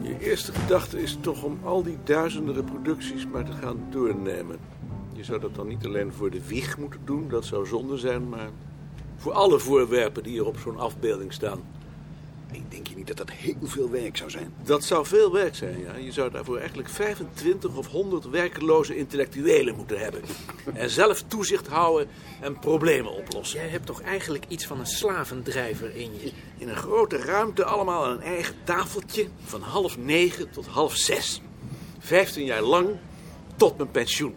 Je eerste gedachte is toch om al die duizenden reproducties maar te gaan doornemen. Je zou dat dan niet alleen voor de wieg moeten doen, dat zou zonde zijn, maar voor alle voorwerpen die er op zo'n afbeelding staan. Ik denk je niet dat dat heel veel werk zou zijn? Dat zou veel werk zijn, ja. Je zou daarvoor eigenlijk 25 of 100 werkeloze intellectuelen moeten hebben. En zelf toezicht houden en problemen oplossen. Jij hebt toch eigenlijk iets van een slavendrijver in je? In een grote ruimte allemaal aan een eigen tafeltje. Van half negen tot half zes. Vijftien jaar lang tot mijn pensioen.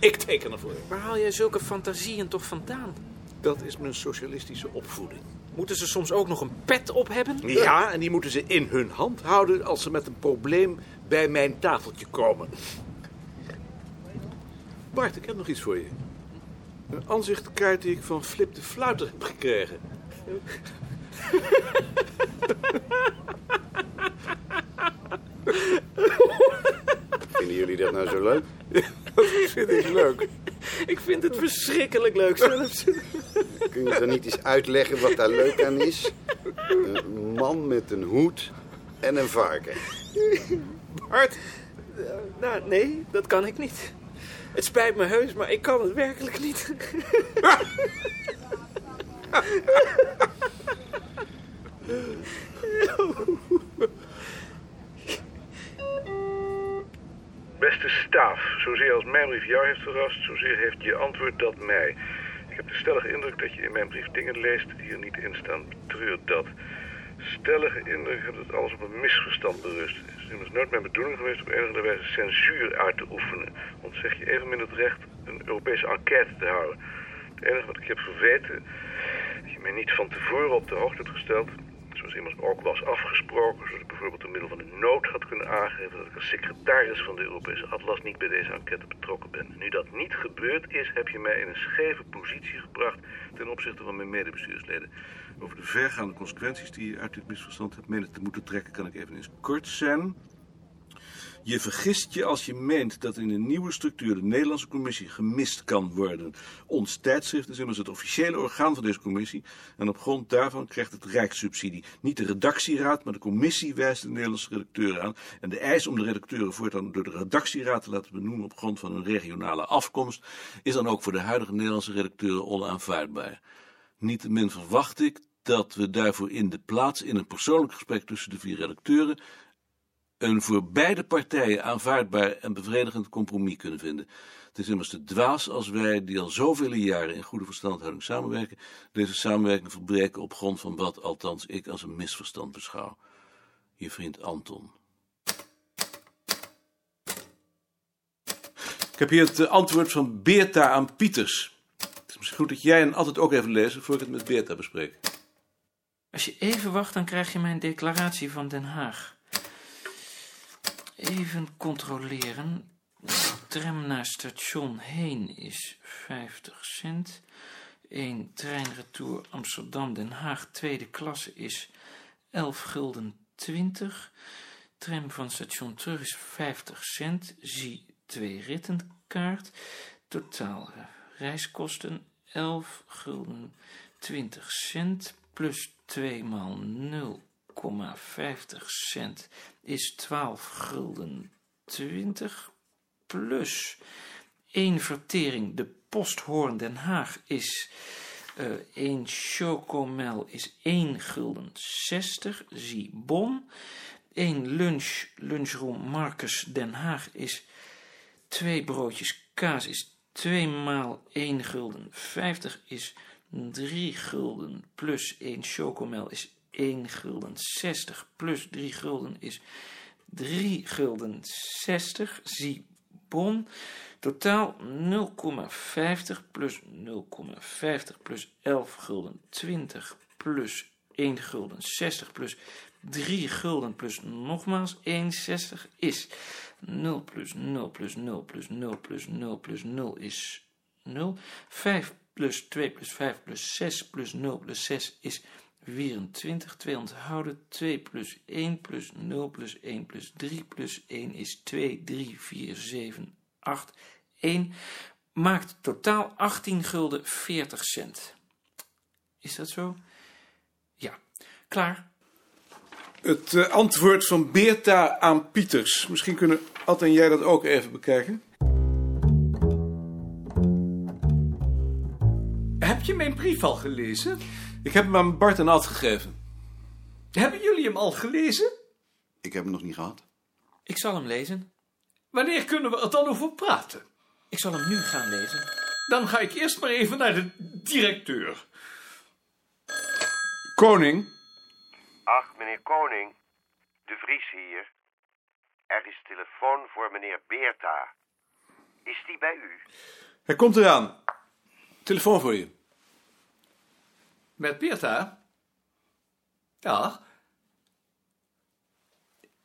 Ik teken ervoor. Waar haal jij zulke fantasieën toch vandaan? Dat is mijn socialistische opvoeding. Moeten ze soms ook nog een pet op hebben? Ja, en die moeten ze in hun hand houden als ze met een probleem bij mijn tafeltje komen. Bart, ik heb nog iets voor je. Een aanzichtkaart die ik van Flip de Fluiter heb gekregen. Vinden jullie dat nou zo leuk? Dat vind ik leuk. Ik vind het verschrikkelijk leuk zelfs. Kun je dan niet eens uitleggen wat daar leuk aan is? Een man met een hoed en een varken. Bart, Nou, nee, dat kan ik niet. Het spijt me heus, maar ik kan het werkelijk niet. Beste staaf, zozeer als mijn brief jou heeft verrast, zozeer heeft je antwoord dat mij. Heb de stellige indruk dat je in mijn brief dingen leest die er niet in staan. Betreur dat. Stellige indruk dat alles op een misverstand berust. Het is immers nooit mijn bedoeling geweest op enige wijze censuur uit te oefenen. Want zeg je evenmin het recht een Europese enquête te houden. Het enige wat ik heb verweten, dat je mij niet van tevoren op de hoogte hebt gesteld, zoals immers ook was afgesproken, zodat ik bijvoorbeeld door middel van een nood had kunnen aangeven dat ik als secretaris van de Europese Atlas niet bij deze enquête betrokken ben. Nu dat niet gebeurd is, heb je mij in een scheve positie gebracht ten opzichte van mijn medebestuursleden. Over de vergaande consequenties die je uit dit misverstand hebt menen te moeten trekken, kan ik even eens kort zijn. Je vergist je als je meent dat in een nieuwe structuur de Nederlandse commissie gemist kan worden. Ons tijdschrift is immers het officiële orgaan van deze commissie en op grond daarvan krijgt het rijkssubsidie. Niet de redactieraad, maar de commissie wijst de Nederlandse redacteuren aan. En de eis om de redacteuren voortaan door de redactieraad te laten benoemen op grond van hun regionale afkomst is dan ook voor de huidige Nederlandse redacteuren onaanvaardbaar. Niettemin verwacht ik dat we daarvoor in de plaats in een persoonlijk gesprek tussen de vier redacteuren een voor beide partijen aanvaardbaar en bevredigend compromis kunnen vinden. Het is immers te dwaas als wij, die al zoveel jaren in goede verstandhouding samenwerken, deze samenwerking verbreken op grond van wat althans ik als een misverstand beschouw. Je vriend Anton. Ik heb hier het eh, antwoord van Beerta aan Pieters. Het is misschien goed dat jij hem altijd ook even lezen voor ik het met Beerta bespreek. Als je even wacht, dan krijg je mijn declaratie van Den Haag. Even controleren. Tram naar station heen is 50 cent. 1 treinretour Amsterdam-Den Haag, tweede klasse is 11 gulden 20. Tram van station terug is 50 cent. Zie twee rittenkaart. Totaal eh, reiskosten 11 gulden 20 cent. Plus 2 maal 0,50 cent is 12 gulden 20 plus 1 vertering. De posthoorn Den Haag is uh, 1 chocomel is 1 gulden 60. Zie bon. 1 lunch, lunchroom Marcus Den Haag is 2 broodjes kaas is 2 maal 1 gulden 50 is 3 gulden plus 1 chocomel is 1 gulden 60 plus 3 gulden is 3 gulden 60. Zie bon. Totaal 0,50 plus 0,50 plus 11 gulden 20 plus 1 gulden 60 plus 3 gulden plus nogmaals 1,60 is 0 plus 0 plus 0 plus 0 plus 0 plus 0 is 0. 5 plus 2 plus 5 plus 6 plus 0 plus 6 is 24. 2 onthouden. 2 plus 1 plus 0 plus 1 plus 3 plus 1 is 2, 3, 4, 7, 8, 1. Maakt totaal 18 gulden 40 cent. Is dat zo? Ja. Klaar. Het eh, antwoord van Beerta aan Pieters. Misschien kunnen Ad en jij dat ook even bekijken. Heb je mijn brief al gelezen? Ik heb hem aan Bart en Ad gegeven. Hebben jullie hem al gelezen? Ik heb hem nog niet gehad. Ik zal hem lezen. Wanneer kunnen we er dan over praten? Ik zal hem nu gaan lezen. Dan ga ik eerst maar even naar de directeur. Koning, Ach, meneer Koning. De Vries hier. Er is telefoon voor meneer Beerta. Is die bij u? hij komt eraan. Telefoon voor je. Met Beerta? Ja.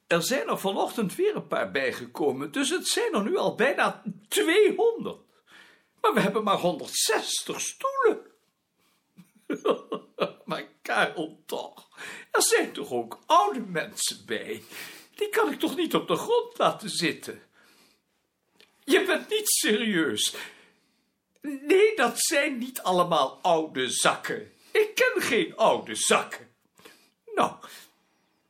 Er zijn er vanochtend weer een paar bijgekomen, dus het zijn er nu al bijna 200. Maar we hebben maar 160 stoelen. maar Karel toch, er zijn toch ook oude mensen bij? Die kan ik toch niet op de grond laten zitten? Je bent niet serieus. Nee, dat zijn niet allemaal oude zakken. Ik ken geen oude zakken. Nou,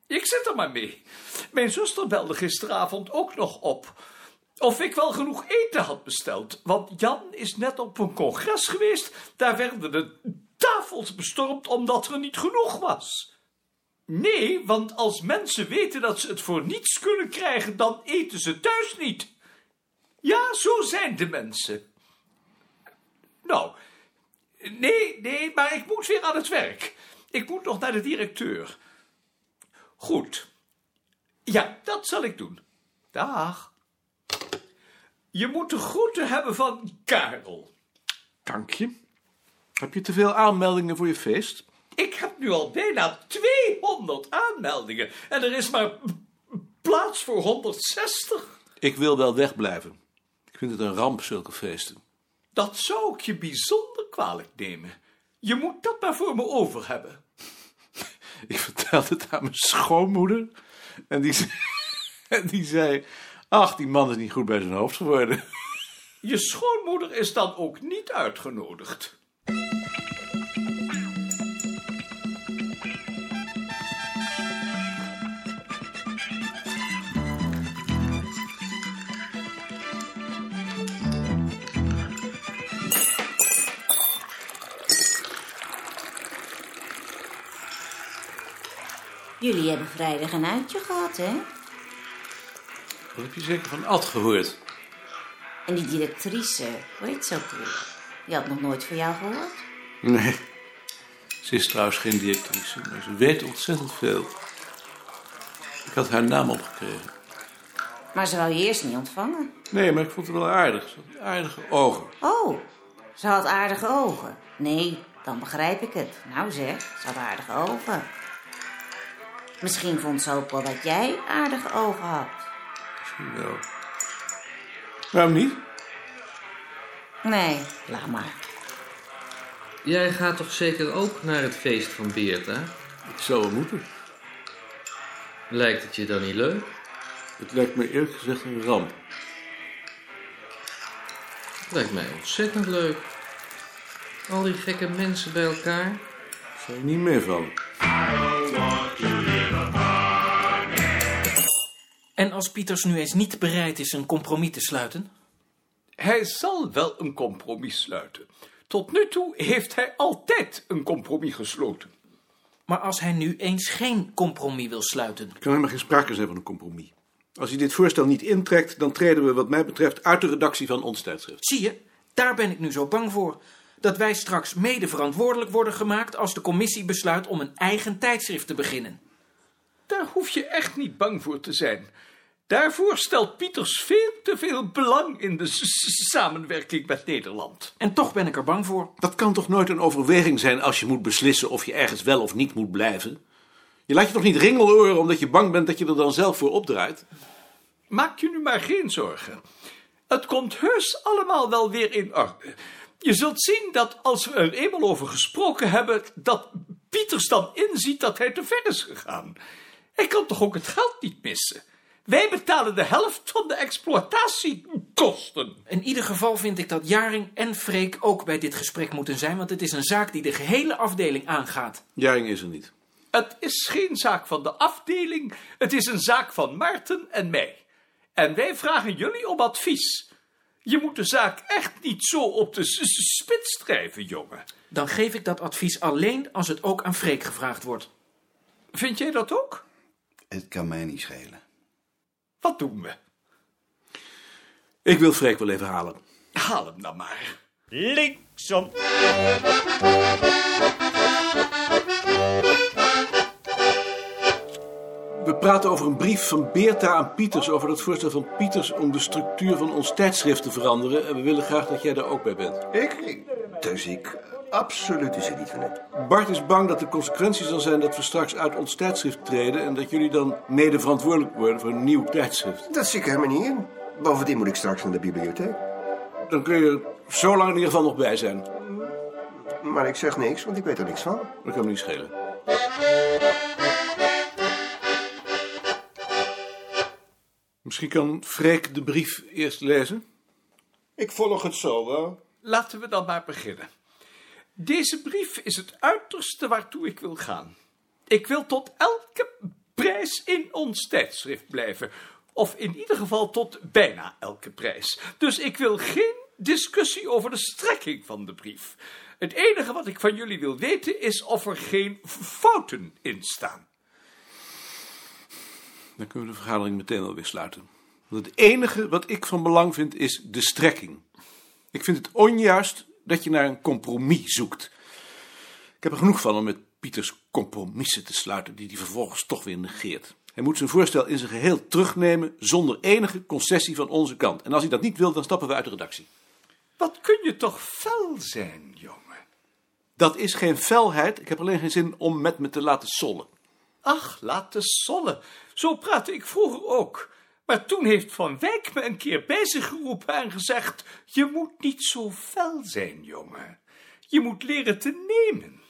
ik zit er maar mee. Mijn zuster belde gisteravond ook nog op. Of ik wel genoeg eten had besteld. Want Jan is net op een congres geweest. Daar werden de tafels bestormd omdat er niet genoeg was. Nee, want als mensen weten dat ze het voor niets kunnen krijgen, dan eten ze thuis niet. Ja, zo zijn de mensen. Nou, nee, nee, maar ik moet weer aan het werk. Ik moet nog naar de directeur. Goed. Ja, dat zal ik doen. Dag. Je moet de groeten hebben van Karel. Dank je. Heb je te veel aanmeldingen voor je feest? Ik heb nu al bijna 200 aanmeldingen en er is maar plaats voor 160. Ik wil wel wegblijven. Ik vind het een ramp, zulke feesten. Dat zou ik je bijzonder kwalijk nemen. Je moet dat maar voor me over hebben. Ik vertelde het aan mijn schoonmoeder. En die, ze- en die zei... Ach, die man is niet goed bij zijn hoofd geworden. Je schoonmoeder is dan ook niet uitgenodigd. Jullie hebben vrijdag een uitje gehad, hè? Wat heb je zeker van Ad gehoord? En die directrice, hoe heet ze ook weer? Die had nog nooit van jou gehoord? Nee. Ze is trouwens geen directrice, maar ze weet ontzettend veel. Ik had haar naam opgekregen. Maar ze wou je eerst niet ontvangen. Nee, maar ik vond haar wel aardig. Ze had aardige ogen. Oh, ze had aardige ogen. Nee, dan begrijp ik het. Nou zeg, ze had aardige ogen. Misschien vond ze ook wel dat jij aardige ogen had. Misschien wel. Waarom niet? Nee, laat maar. Jij gaat toch zeker ook naar het feest van Beerta? Ik zou wel moeten. Lijkt het je dan niet leuk? Het lijkt me eerlijk gezegd een ramp. Het lijkt mij ontzettend leuk. Al die gekke mensen bij elkaar. Zou je niet meevallen? En als Pieters nu eens niet bereid is een compromis te sluiten? Hij zal wel een compromis sluiten. Tot nu toe heeft hij altijd een compromis gesloten. Maar als hij nu eens geen compromis wil sluiten? Er kan helemaal geen sprake zijn van een compromis. Als hij dit voorstel niet intrekt, dan treden we wat mij betreft uit de redactie van ons tijdschrift. Zie je, daar ben ik nu zo bang voor. Dat wij straks mede verantwoordelijk worden gemaakt als de commissie besluit om een eigen tijdschrift te beginnen. Daar hoef je echt niet bang voor te zijn. Daarvoor stelt Pieters veel te veel belang in de samenwerking met Nederland. En toch ben ik er bang voor. Dat kan toch nooit een overweging zijn als je moet beslissen of je ergens wel of niet moet blijven? Je laat je toch niet ringeloren omdat je bang bent dat je er dan zelf voor opdraait? Maak je nu maar geen zorgen. Het komt heus allemaal wel weer in orde. Je zult zien dat als we er eenmaal over gesproken hebben, dat Pieters dan inziet dat hij te ver is gegaan. Hij kan toch ook het geld niet missen? Wij betalen de helft van de exploitatiekosten. In ieder geval vind ik dat Jaring en Freek ook bij dit gesprek moeten zijn, want het is een zaak die de gehele afdeling aangaat. Jaring is er niet. Het is geen zaak van de afdeling, het is een zaak van Maarten en mij. En wij vragen jullie om advies. Je moet de zaak echt niet zo op de spits drijven, jongen. Dan geef ik dat advies alleen als het ook aan Freek gevraagd wordt. Vind jij dat ook? Het kan mij niet schelen. Wat doen we? Ik wil Freek wel even halen. Haal hem dan maar. Linksom. We praten over een brief van Beerta aan Pieters over het voorstel van Pieters om de structuur van ons tijdschrift te veranderen. En we willen graag dat jij daar ook bij bent. Ik? ik dus ik absoluut is er niet van het. Bart is bang dat de consequentie zal zijn dat we straks uit ons tijdschrift treden en dat jullie dan mede verantwoordelijk worden voor een nieuw tijdschrift. Dat zie ik helemaal niet in. Bovendien moet ik straks naar de bibliotheek. Dan kun je er zo lang in ieder geval nog bij zijn. Maar ik zeg niks, want ik weet er niks van. Dat kan me niet schelen. Misschien kan Freek de brief eerst lezen? Ik volg het zo wel. Laten we dan maar beginnen. Deze brief is het uiterste waartoe ik wil gaan. Ik wil tot elke prijs in ons tijdschrift blijven. Of in ieder geval tot bijna elke prijs. Dus ik wil geen discussie over de strekking van de brief. Het enige wat ik van jullie wil weten is of er geen fouten in staan. Dan kunnen we de vergadering meteen alweer sluiten. Want het enige wat ik van belang vind is de strekking. Ik vind het onjuist dat je naar een compromis zoekt. Ik heb er genoeg van om met Pieters compromissen te sluiten die hij vervolgens toch weer negeert. Hij moet zijn voorstel in zijn geheel terugnemen zonder enige concessie van onze kant. En als hij dat niet wil, dan stappen we uit de redactie. Wat kun je toch fel zijn, jongen? Dat is geen felheid. Ik heb alleen geen zin om met me te laten sollen. Ach, laat de sollen. Zo praatte ik vroeger ook. Maar toen heeft Van Wijk me een keer bij zich geroepen en gezegd: Je moet niet zo fel zijn, jongen. Je moet leren te nemen.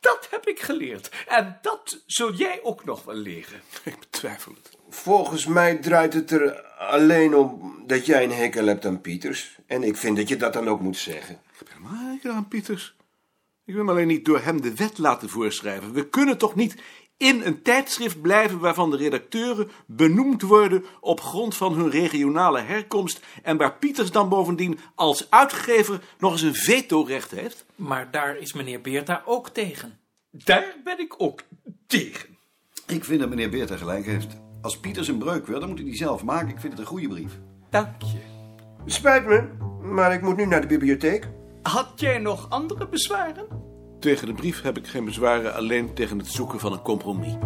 Dat heb ik geleerd. En dat zul jij ook nog wel leren. Ik betwijfel het. Volgens mij draait het er alleen om dat jij een hekel hebt aan Pieters. En ik vind dat je dat dan ook moet zeggen. Ik heb helemaal hekel aan Pieters. Ik wil me alleen niet door hem de wet laten voorschrijven. We kunnen toch niet in een tijdschrift blijven waarvan de redacteuren benoemd worden op grond van hun regionale herkomst en waar Pieters dan bovendien als uitgever nog eens een vetorecht heeft? Maar daar is meneer Beerta ook tegen. Daar ben ik ook tegen. Ik vind dat meneer Beerta gelijk heeft. Als Pieters een breuk wil, dan moet hij die zelf maken. Ik vind het een goede brief. Dank je. Spijt me, maar ik moet nu naar de bibliotheek. Had jij nog andere bezwaren? Tegen de brief heb ik geen bezwaren, alleen tegen het zoeken van een compromis.